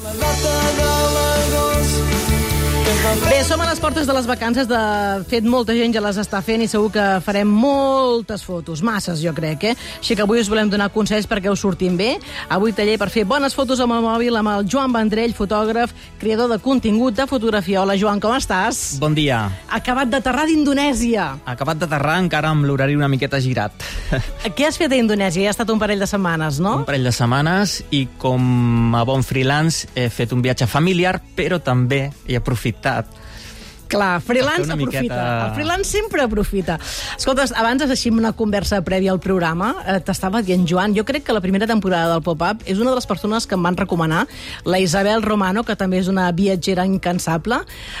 Bé, som a les portes de les vacances. De fet, molta gent ja les està fent i segur que farem moltes fotos, masses, jo crec, eh? Així que avui us volem donar consells perquè us surtin bé. Avui taller per fer bones fotos amb el mòbil amb el Joan Vendrell, fotògraf, creador de contingut de fotografia. Hola, Joan, com estàs? Bon dia. Acabat d'aterrar d'Indonèsia. Acabat d'aterrar encara amb l'horari una miqueta girat. Què has fet a Indonèsia? Ja ha estat un parell de setmanes, no? Un parell de setmanes i com a bon freelance he fet un viatge familiar, però també he aprofitat Clar, freelance aprofita. miqueta- El freelance sempre aprofita. Escolta, abans així una conversa prèvia al programa, eh, t'estava dient, Joan, jo crec que la primera temporada del Pop-Up és una de les persones que em van recomanar, la Isabel Romano, que també és una viatgera incansable,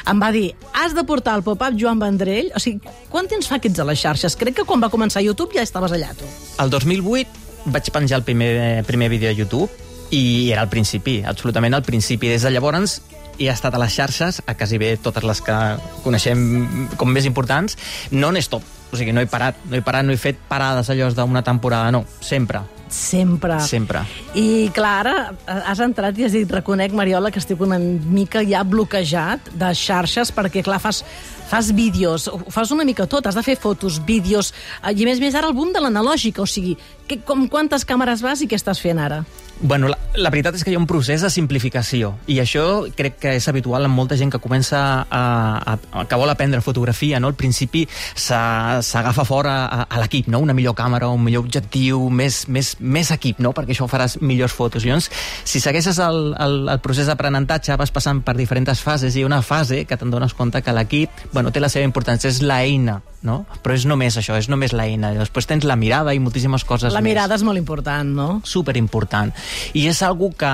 em va dir, has de portar al Pop-Up Joan Vendrell. O sigui, quant temps fa que ets a les xarxes? Crec que quan va començar YouTube ja estaves allà, tu. El 2008 vaig penjar el primer, primer vídeo a YouTube i era al principi, absolutament al principi. Des de llavors he estat a les xarxes, a quasi bé totes les que coneixem com més importants, non-stop. O sigui, no he parat, no he parat, no he fet parades allò d'una temporada, no, sempre, Sempre. sempre. I, clar, ara has entrat i has dit, reconec, Mariola, que estic una mica ja bloquejat de xarxes, perquè, clar, fas, fas vídeos, ho fas una mica tot, has de fer fotos, vídeos, eh, i més més ara el boom de l'analògica, o sigui, que, com quantes càmeres vas i què estàs fent ara? Bueno, la, la veritat és que hi ha un procés de simplificació i això crec que és habitual en molta gent que comença a, a, a que vol aprendre fotografia, no? Al principi s'agafa fora a, a l'equip, no? Una millor càmera, un millor objectiu, més, més, més equip, no? Perquè això faràs millors fotos. Llavors, si segueixes el, el, el procés d'aprenentatge, vas passant per diferents fases i una fase que te'n dones compte que l'equip, bueno, té la seva importància, és l'eina, no? Però és només això, és només l'eina. Després tens la mirada i moltíssimes coses La més mirada és molt important, no? superimportant. I és algo que,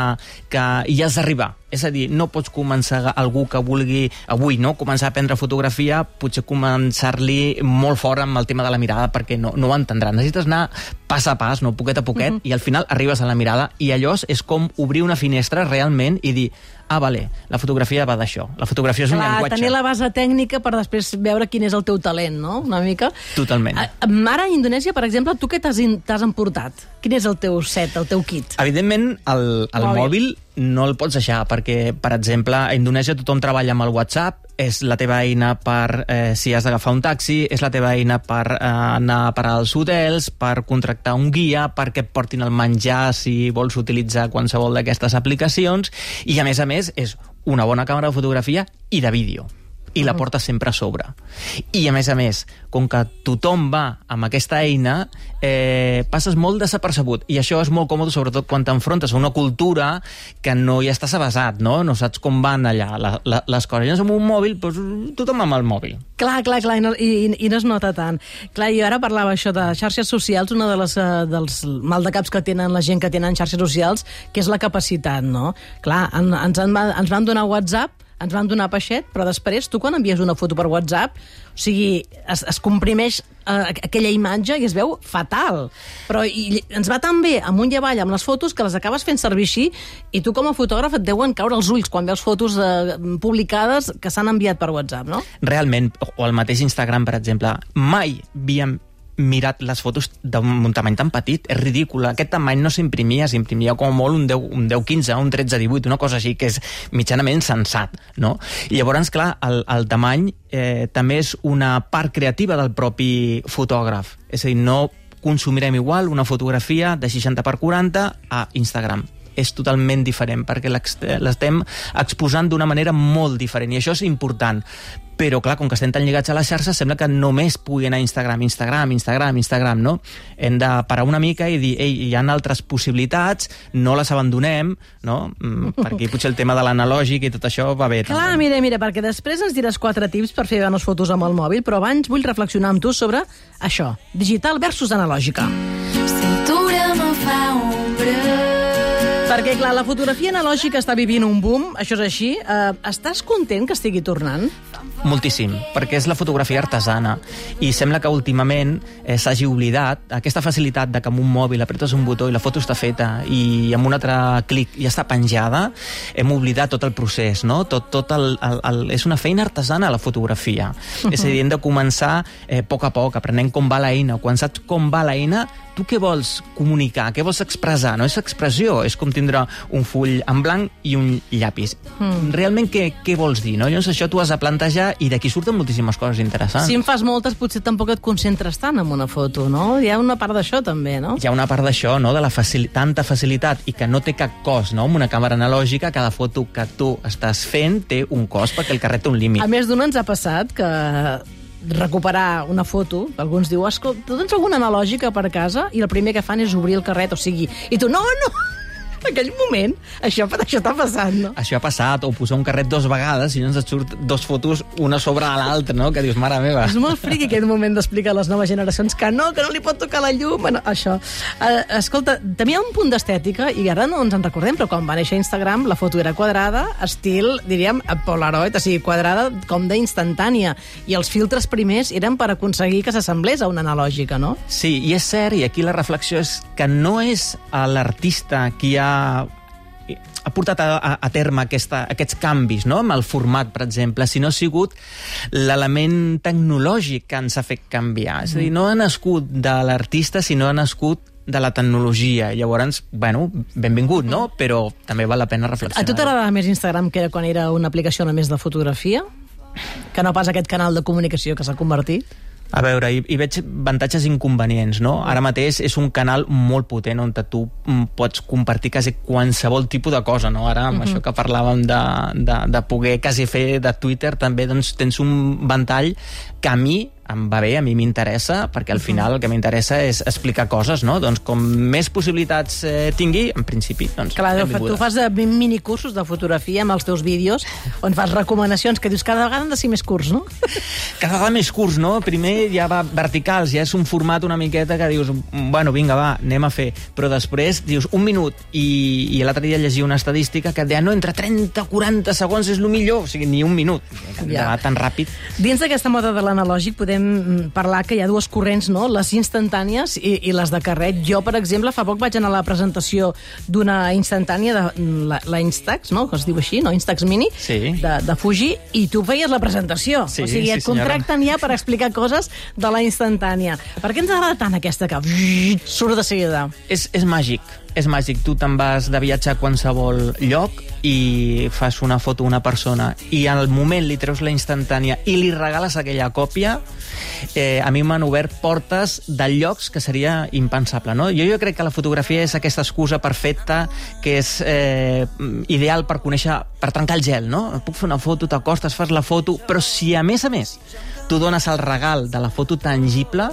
que hi has d'arribar. És a dir, no pots començar algú que vulgui avui no començar a aprendre fotografia, potser començar-li molt fort amb el tema de la mirada perquè no, no ho entendrà. Necessites anar pas a pas, no poquet a poquet, uh -huh. i al final arribes a la mirada i allò és com obrir una finestra realment i dir ah, vale, la fotografia va d'això. La fotografia és un Clar, llenguatge. tenir la base tècnica per després veure quin és el teu talent, no? Una mica. Totalment. A- Ara a Indonèsia, per exemple, tu què t'has emportat? Quin és el teu set, el teu kit? Evidentment, el, el Mòbil. mòbil. No el pots deixar, perquè, per exemple, a Indonèsia tothom treballa amb el WhatsApp, és la teva eina per, eh, si has d'agafar un taxi, és la teva eina per eh, anar a parar als hotels, per contractar un guia, perquè et portin el menjar si vols utilitzar qualsevol d'aquestes aplicacions, i a més a més és una bona càmera de fotografia i de vídeo i la porta sempre a sobre. I, a més a més, com que tothom va amb aquesta eina, eh, passes molt desapercebut. I això és molt còmode, sobretot quan t'enfrontes a una cultura que no hi estàs avasat, no? No saps com van allà la, la, les coses. Llavors, amb un mòbil, doncs, tothom amb el mòbil. Clar, clar, clar, i no, i, i no es nota tant. Clar, jo ara parlava això de xarxes socials, una de les, eh, dels maldecaps que tenen la gent que tenen xarxes socials, que és la capacitat, no? Clar, en, ens, en, va- ens van donar WhatsApp, ens van donar peixet, però després, tu quan envies una foto per WhatsApp, o sigui, es, es comprimeix eh, aquella imatge i es veu fatal. Però i, ens va tan bé amunt i avall amb les fotos que les acabes fent servir així i tu com a fotògraf et deuen caure els ulls quan veus fotos eh, publicades que s'han enviat per WhatsApp, no? Realment, o el mateix Instagram, per exemple, mai havíem mirat les fotos d'un tamany tan petit, és ridícul. Aquest tamany no s'imprimia, s'imprimia com molt un 10, un 10 15, un 13 18, una cosa així que és mitjanament sensat, no? I llavors, clar, el, el tamany eh, també és una part creativa del propi fotògraf. És a dir, no consumirem igual una fotografia de 60 per 40 a Instagram és totalment diferent, perquè l'estem exposant d'una manera molt diferent, i això és important. Però, clar, com que estem tan lligats a les xarxes, sembla que només pugui anar a Instagram, Instagram, Instagram, Instagram, no? Hem de parar una mica i dir, ei, hi ha altres possibilitats, no les abandonem, no? Mm, Perquè potser el tema de l'analògic i tot això va bé. Clar, també. mira, mira, perquè després ens diràs quatre tips per fer bones fotos amb el mòbil, però abans vull reflexionar amb tu sobre això, digital versus analògica. Cintura me fa ombra. Perquè, clar, la fotografia analògica està vivint un boom, això és així. Uh, estàs content que estigui tornant? Moltíssim, perquè és la fotografia artesana i sembla que últimament eh, s'hagi oblidat aquesta facilitat de que amb un mòbil apretes un botó i la foto està feta i amb un altre clic ja està penjada, hem oblidat tot el procés, no? Tot, tot el, el, el, és una feina artesana la fotografia. Uh -huh. És a dir, hem de començar eh, a poc a poc, aprenent com va l'eina. Quan saps com va l'eina, tu què vols comunicar, què vols expressar? No és expressió, és com tindre un full en blanc i un llapis. Mm. Realment què, què vols dir? No? Llavors això tu has de plantejar i d'aquí surten moltíssimes coses interessants. Si en fas moltes, potser tampoc et concentres tant en una foto, no? Hi ha una part d'això també, no? Hi ha una part d'això, no? de la facil tanta facilitat i que no té cap cost, no? Amb una càmera analògica, cada foto que tu estàs fent té un cost perquè el carret té un límit. A més d'una ens ha passat que recuperar una foto, alguns diuen, escolta, tu tens alguna analògica per casa? I el primer que fan és obrir el carret, o sigui, i tu, no, no, en aquell moment, això, això està passant, no? Això ha passat, o posar un carret dos vegades i llavors et surt dos fotos una sobre l'altra, no? Que dius, mare meva. És molt friqui aquest moment d'explicar a les noves generacions que no, que no li pot tocar la llum, bueno, això. Uh, escolta, tenia un punt d'estètica, i ara no ens en recordem, però quan va néixer Instagram, la foto era quadrada, estil, diríem, Polaroid, o sigui, quadrada com d'instantània, i els filtres primers eren per aconseguir que s'assemblés a una analògica, no? Sí, i és cert, i aquí la reflexió és que no és l'artista qui ha ha portat a, a, a terme aquesta, aquests canvis no? amb el format, per exemple, si no ha sigut l'element tecnològic que ens ha fet canviar. És a dir, no ha nascut de l'artista, sinó ha nascut de la tecnologia. Llavors, bueno, benvingut, no? Però també val la pena reflexionar. A tu t'agradava més Instagram que era quan era una aplicació només de fotografia? Que no pas aquest canal de comunicació que s'ha convertit? A veure, hi, hi veig avantatges i inconvenients, no? Ara mateix és un canal molt potent on tu mm, pots compartir quasi qualsevol tipus de cosa, no? Ara, amb uh -huh. això que parlàvem de, de, de poder quasi fer de Twitter, també doncs, tens un ventall que a mi em va bé, a mi m'interessa, perquè al final el que m'interessa és explicar coses, no? Doncs com més possibilitats eh, tingui, en principi, doncs Clar, tu fas de minicursos de fotografia amb els teus vídeos, on fas recomanacions que dius cada vegada han de ser més curts, no? Cada vegada més curts, no? Primer ja va verticals, ja és un format una miqueta que dius, bueno, vinga, va, anem a fer. Però després dius un minut i, i l'altre dia llegia una estadística que deia, no, entre 30 i 40 segons és el millor, o sigui, ni un minut. Ja. Tan ràpid. Dins d'aquesta moda de l'analògic podem podem parlar que hi ha dues corrents, no? les instantànies i, i les de carret. Jo, per exemple, fa poc vaig anar a la presentació d'una instantània, de la, la Instax, no? que es diu així, no? Instax Mini, sí. de, de Fuji, i tu feies la presentació. Sí, o sigui, sí, et contracten senyora. ja per explicar coses de la instantània. Per què ens agrada tant aquesta que surt de seguida? És, és màgic és màgic. Tu te'n vas de viatge a qualsevol lloc i fas una foto a una persona i al moment li treus la instantània i li regales aquella còpia, eh, a mi m'han obert portes de llocs que seria impensable. No? Jo, jo crec que la fotografia és aquesta excusa perfecta que és eh, ideal per conèixer, per trencar el gel. No? Puc fer una foto, t'acostes, fas la foto, però si a més a més tu dones el regal de la foto tangible,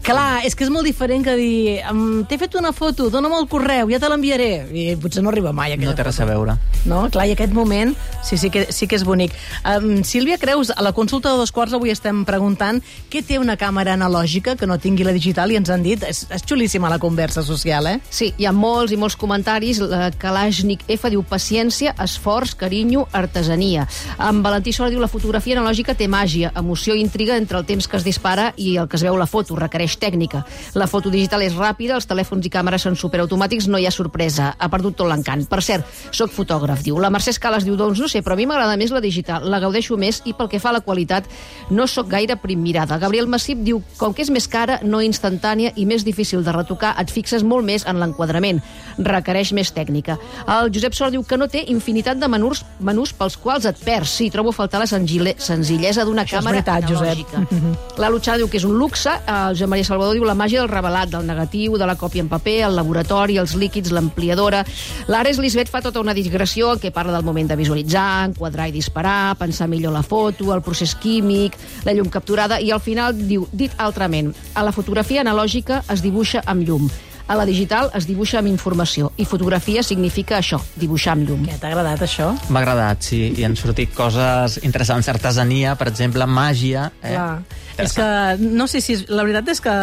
Clar, és que és molt diferent que dir t'he fet una foto, dona'm el correu, ja te l'enviaré. I potser no arriba mai aquella no té res a veure. No? Clar, i aquest moment sí, sí, que, sí que és bonic. Um, Sílvia Creus, a la consulta de dos quarts avui estem preguntant què té una càmera analògica que no tingui la digital i ens han dit, és, és xulíssima la conversa social, eh? Sí, hi ha molts i molts comentaris. La Kalashnik F diu paciència, esforç, carinyo, artesania. En Valentí Sola diu la fotografia analògica té màgia, emoció i intriga entre el temps que es dispara i el que es veu la foto. Requereix tècnica. La foto digital és ràpida, els telèfons i càmeres són superautomàtics, no hi ha sorpresa. Ha perdut tot l'encant. Per cert, sóc fotògraf, diu. La Mercè Escales diu, doncs no sé, però a mi m'agrada més la digital, la gaudeixo més i pel que fa a la qualitat no sóc gaire primmirada. Gabriel Massip diu, com que és més cara, no instantània i més difícil de retocar, et fixes molt més en l'enquadrament. Requereix més tècnica. El Josep Sola diu que no té infinitat de menús, menús pels quals et perds. Sí, trobo a faltar la senzille, senzillesa d'una càmera veritat, Josep. analògica. La Luchana diu que és un luxe, el Joan Maria Salvador diu la màgia del revelat, del negatiu, de la còpia en paper, el laboratori, els líquids, l'ampliadora. L'Ares Lisbeth fa tota una digressió què parla del moment de visualitzar, enquadrar i disparar, pensar millor la foto, el procés químic, la llum capturada, i al final diu, dit altrament, a la fotografia analògica es dibuixa amb llum. A la digital es dibuixa amb informació i fotografia significa això, dibuixar amb llum. Què, t'ha agradat això? M'ha agradat, sí, i han sortit coses interessants, artesania, per exemple, màgia. Eh? Clar. És que, no sé si... La veritat és que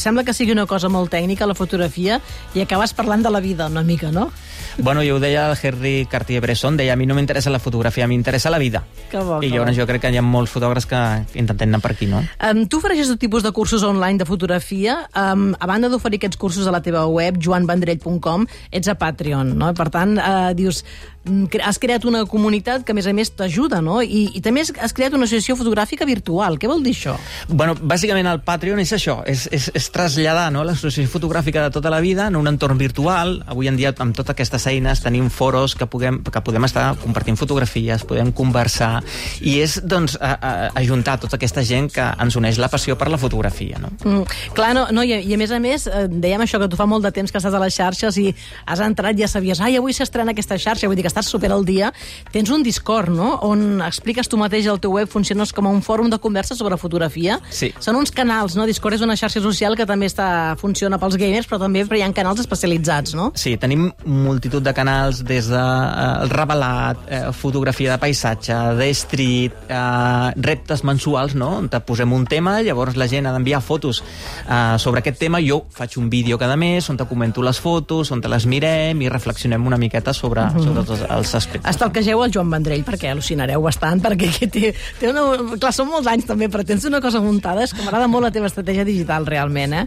sembla que sigui una cosa molt tècnica, la fotografia, i acabes parlant de la vida una mica, no? Bueno, jo ho deia el Henry Cartier-Bresson, deia a mi no m'interessa la fotografia, m'interessa la vida. Que bo, I llavors jo crec que hi ha molts fotògrafs que intentem anar per aquí, no? Um, tu ofereixes tot tipus de cursos online de fotografia. Um, a banda d'oferir aquests cursos a la teva web, joanvendrell.com, ets a Patreon, no? Per tant, uh, dius, mm, has creat una comunitat que, a més a més, t'ajuda, no? I, I també has- creat una associació fotogràfica virtual. Què vol dir això? Bueno, bàsicament el Patreon és això, és, és, és traslladar no, l'associació fotogràfica de tota la vida en un entorn virtual. Avui en dia, amb totes aquestes eines, tenim foros que, puguem, que podem estar compartint fotografies, podem conversar, i és, doncs, a, a, ajuntar tota aquesta gent que ens uneix la passió per la fotografia, no? Mm, clar, no, no i, a- i a més a més, eh, dèiem això, que tu fa molt de temps que estàs a les xarxes i has entrat, ja sabies, ai, avui s'estrena aquesta xarxa, vull dir que estàs super al dia. Tens un Discord, no?, on expliques tu mateix al teu web, funciones com a un fòrum de conversa sobre fotografia. Sí. Són uns canals, no? Discord és una xarxa social que també està funciona pels gamers, però també hi ha canals especialitzats, no? Sí, tenim multitud de canals des de eh, el revelat, eh, fotografia de paisatge, de street, eh, reptes mensuals, no? On te posem un tema, llavors la gent ha d'enviar fotos eh, sobre aquest tema, jo faig un vídeo cada mes on te comento les fotos, on te les mirem i reflexionem una miqueta sobre, Mhm. sobre tots els aspectes. Estalquegeu el Joan Vendrell, perquè al·lucinareu bastant, perquè aquí té, té una... Clar, són molts anys també, però tens una cosa muntada, és que m'agrada molt la teva estratègia digital, realment, eh?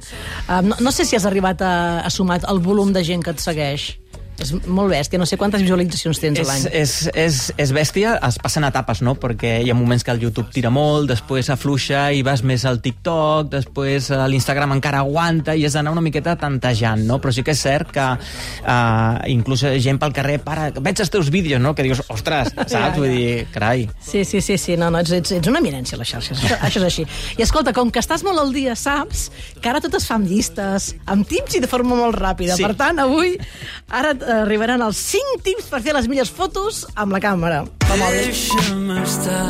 No, no sé si has arribat a, a sumar el volum de gent que et segueix. És molt bèstia, no sé quantes visualitzacions tens a És, l'any. és, és, és bèstia, es passen etapes, no? Perquè hi ha moments que el YouTube tira molt, després afluixa i vas més al TikTok, després eh, l'Instagram encara aguanta i has d'anar una miqueta tantejant, no? Però sí que és cert que uh, inclús gent pel carrer para, veig els teus vídeos, no? Que dius, ostres, saps? Vull dir, carai. Sí, sí, sí, sí, no, no, ets, ets, una eminència a les xarxes, això, això és així. I escolta, com que estàs molt al dia, saps que ara tot es fa amb llistes, amb tips i de forma molt ràpida. Sí. Per tant, avui ara arribaran els 5 tips per fer les millors fotos amb la càmera. Deixa'm estar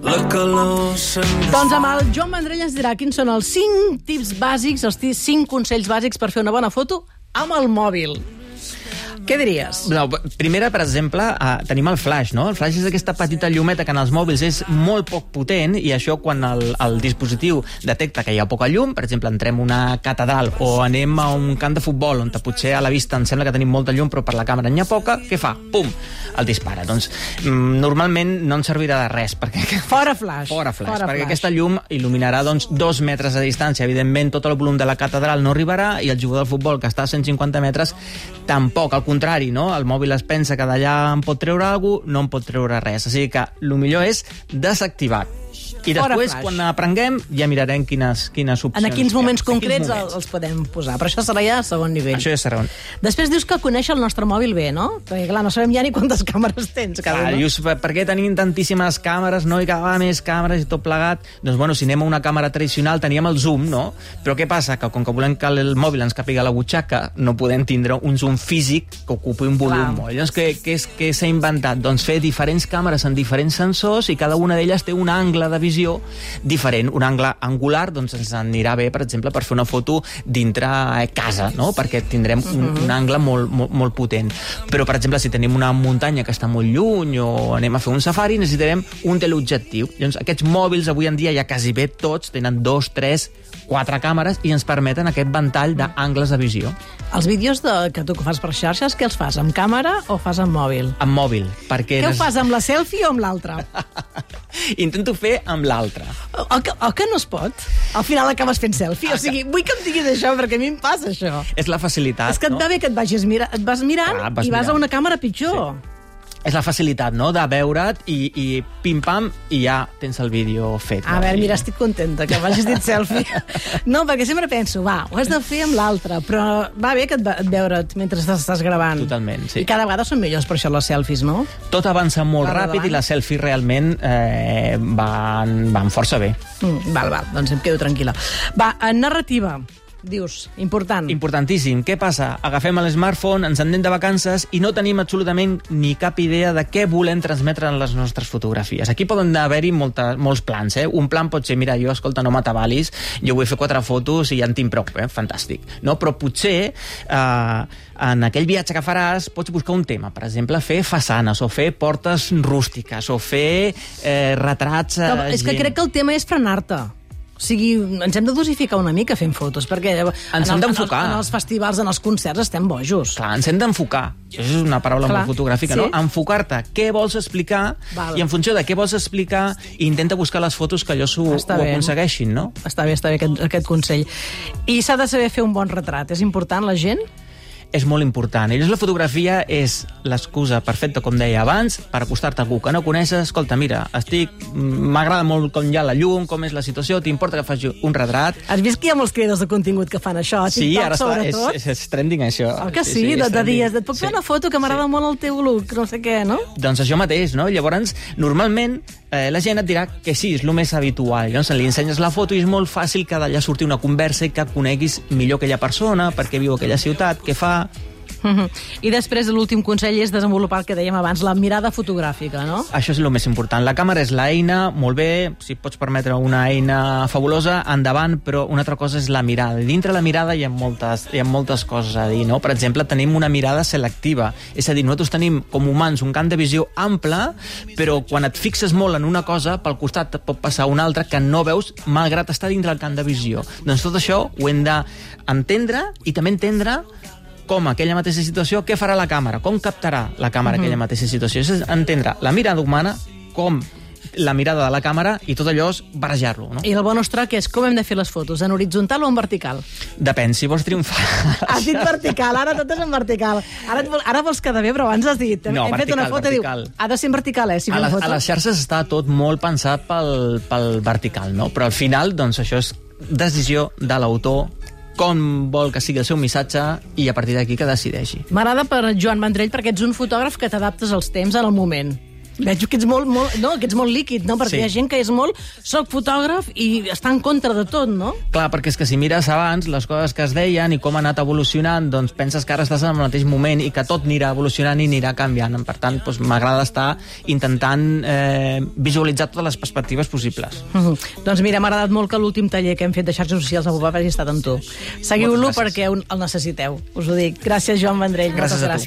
la calor Doncs amb el Joan Vendrell ens dirà quins són els 5 tips bàsics, els 5 consells bàsics per fer una bona foto amb el mòbil. Què diries? No, primera, per exemple, uh, tenim el flash, no? El flash és aquesta petita llumeta que en els mòbils és molt poc potent i això quan el, el dispositiu detecta que hi ha poca llum, per exemple, entrem a una catedral o anem a un camp de futbol on potser a la vista ens sembla que tenim molta llum però per la càmera n'hi ha poca, què fa? Pum! El dispara. Doncs mm, normalment no ens servirà de res perquè Fora flash. Fora flash, Fora perquè flash. aquesta llum il·luminarà doncs, dos metres de distància. Evidentment, tot el volum de la catedral no arribarà i el jugador de futbol, que està a 150 metres, tampoc. Al contrari, no? el mòbil es pensa que d'allà em pot treure alguna cosa, no em pot treure res. O sigui que el millor és desactivar. I Fora després, flash. quan aprenguem, ja mirarem quines, quines opcions... En quins hi ha. moments En concrets quins moments. els podem posar. Però això serà ja a segon nivell. Això ja serà un... Després dius que coneix el nostre mòbil bé, no? Perquè, clar, no sabem ja ni quantes càmeres tens cada Clar, un. dius, per, per què tenim tantíssimes càmeres, no? I cada vegada més càmeres i tot plegat. Doncs, bueno, si anem a una càmera tradicional teníem el zoom, no? Però què passa? Que com que volem que el mòbil ens capiga la butxaca, no podem tindre un zoom físic que ocupi un volum. Clar. Llavors, què, què, què s'ha inventat? Doncs fer diferents càmeres en diferents sensors i cada una d'elles té un angle de visió diferent. Un angle angular, doncs ens anirà bé, per exemple, per fer una foto dintre eh, casa, no? Perquè tindrem un, un angle molt, molt, molt potent. Però, per exemple, si tenim una muntanya que està molt lluny o anem a fer un safari, necessitarem un teleobjectiu. Llavors, aquests mòbils avui en dia ja quasi bé tots tenen dos, tres, quatre càmeres i ens permeten aquest ventall d'angles de visió. Els vídeos de, que tu fas per xarxes, què els fas? Amb càmera o fas amb mòbil? Amb mòbil, perquè... Què ho fas, amb la selfie o amb l'altra? Intento fer amb l'altre. O, o, que, o que no es pot? Al final acabes fent selfie. O sigui, vull que em diguis això, perquè a mi em passa això. És la facilitat, És que et no? va bé que et vagis mira, et vas mirant Clar, vas i vas mirant. a una càmera pitjor. És la facilitat, no?, de veure't i, i pim-pam, i ja tens el vídeo fet. A no? veure, I- mira, estic contenta que m'hagis dit selfie. No, perquè sempre penso, va, ho has de fer amb l'altre, però va bé que et, va- et veure't mentre estàs, gravant. Totalment, sí. I cada vegada són millors per això les selfies, no? Tot avança molt Per ràpid davant. i les selfies realment eh, van, van força bé. Mm, val, val, doncs em quedo tranquil·la. Va, en narrativa. Dius, important. Importantíssim. Què passa? Agafem l'smartphone, ens anem de vacances i no tenim absolutament ni cap idea de què volem transmetre en les nostres fotografies. Aquí poden haver-hi molts plans. Eh? Un plan pot ser, mira, jo, escolta, no m'atabalis, jo vull fer quatre fotos i ja en tinc prou, eh? fantàstic. No? Però potser eh, en aquell viatge que faràs pots buscar un tema, per exemple, fer façanes o fer portes rústiques o fer eh, retrats... Que, a és que gent. crec que el tema és frenar-te. O sigui, ens hem de dosificar una mica fent fotos, perquè en, hem el- en, en els festivals, en els concerts, estem bojos. Clar, ens hem d'enfocar. Això és una paraula Clar, molt fotogràfica, sí. no? Enfocar-te. Què vols explicar? Val. I en funció de què vols explicar, intenta buscar les fotos que allò s'ho aconsegueixin, no? Està bé, està bé aquest, aquest consell. I s'ha de saber fer un bon retrat. És important, la gent? És molt important. I llavors la fotografia és l'excusa perfecta, com deia abans, per acostar-te a algú que no coneixes. Escolta, mira, estic... M'agrada molt com hi ha la llum, com és la situació, t'importa que faci un retrat? Has vist que hi ha molts creadors de contingut que fan això? A Sí, TikTok, ara està, és, és, és trending, això. El que sí, és de, de trending. dies. Et puc fer una foto que m'agrada molt el teu look, no sé què, no? Doncs això mateix, no? Llavors, normalment, eh, la gent et dirà que sí, és el més habitual. Llavors, li ensenyes la foto i és molt fàcil que d'allà surti una conversa i que coneguis millor aquella persona, per què viu aquella ciutat, què fa... Mhm. I després l'últim consell és desenvolupar el que dèiem abans, la mirada fotogràfica, no? Això és el més important. La càmera és l'eina, molt bé, si pots permetre una eina fabulosa, endavant, però una altra cosa és la mirada. Dintre la mirada hi ha moltes, hi ha moltes coses a dir, no? Per exemple, tenim una mirada selectiva. És a dir, nosaltres tenim, com humans, un camp de visió ample, però quan et fixes molt en una cosa, pel costat pot passar una altra que no veus, malgrat estar dintre el camp de visió. Doncs tot això ho hem d'entendre i també entendre com aquella mateixa situació, què farà la càmera, com captarà la càmera aquella mateixa situació. És entendre la mirada humana com la mirada de la càmera i tot allò és barrejar-lo. No? I el bonus track és com hem de fer les fotos, en horitzontal o en vertical? Depèn, si vols triomfar... Has dit vertical, ara tot és en vertical. Ara, vol, ara vols quedar bé, però abans has dit... No, hem fet una vertical, foto i diu, vertical. ha de ser en vertical, eh? Si a, les, foto. a les xarxes està tot molt pensat pel, pel vertical, no? Però al final, doncs, això és decisió de l'autor com vol que sigui el seu missatge i a partir d'aquí que decideixi. M'agrada per Joan Vendrell perquè ets un fotògraf que t'adaptes als temps en el moment. Veig que ets molt, molt, no, que ets molt líquid, no? Perquè Sí. hi ha gent que és molt... Soc fotògraf i està en contra de tot, no? Clar, perquè és que si mires abans les coses que es deien i com ha anat evolucionant, doncs penses que ara estàs en el mateix moment i que tot anirà evolucionant i anirà canviant. Per tant, doncs, m'agrada estar intentant eh, visualitzar totes les perspectives possibles. Mm -hmm. Doncs mira, m'ha agradat molt que l'últim taller que hem fet de xarxes socials a Bobà hagi estat amb tu. Seguiu-lo perquè el necessiteu, us ho dic. Gràcies, Joan Vendrell. Gràcies Moltes gràcies.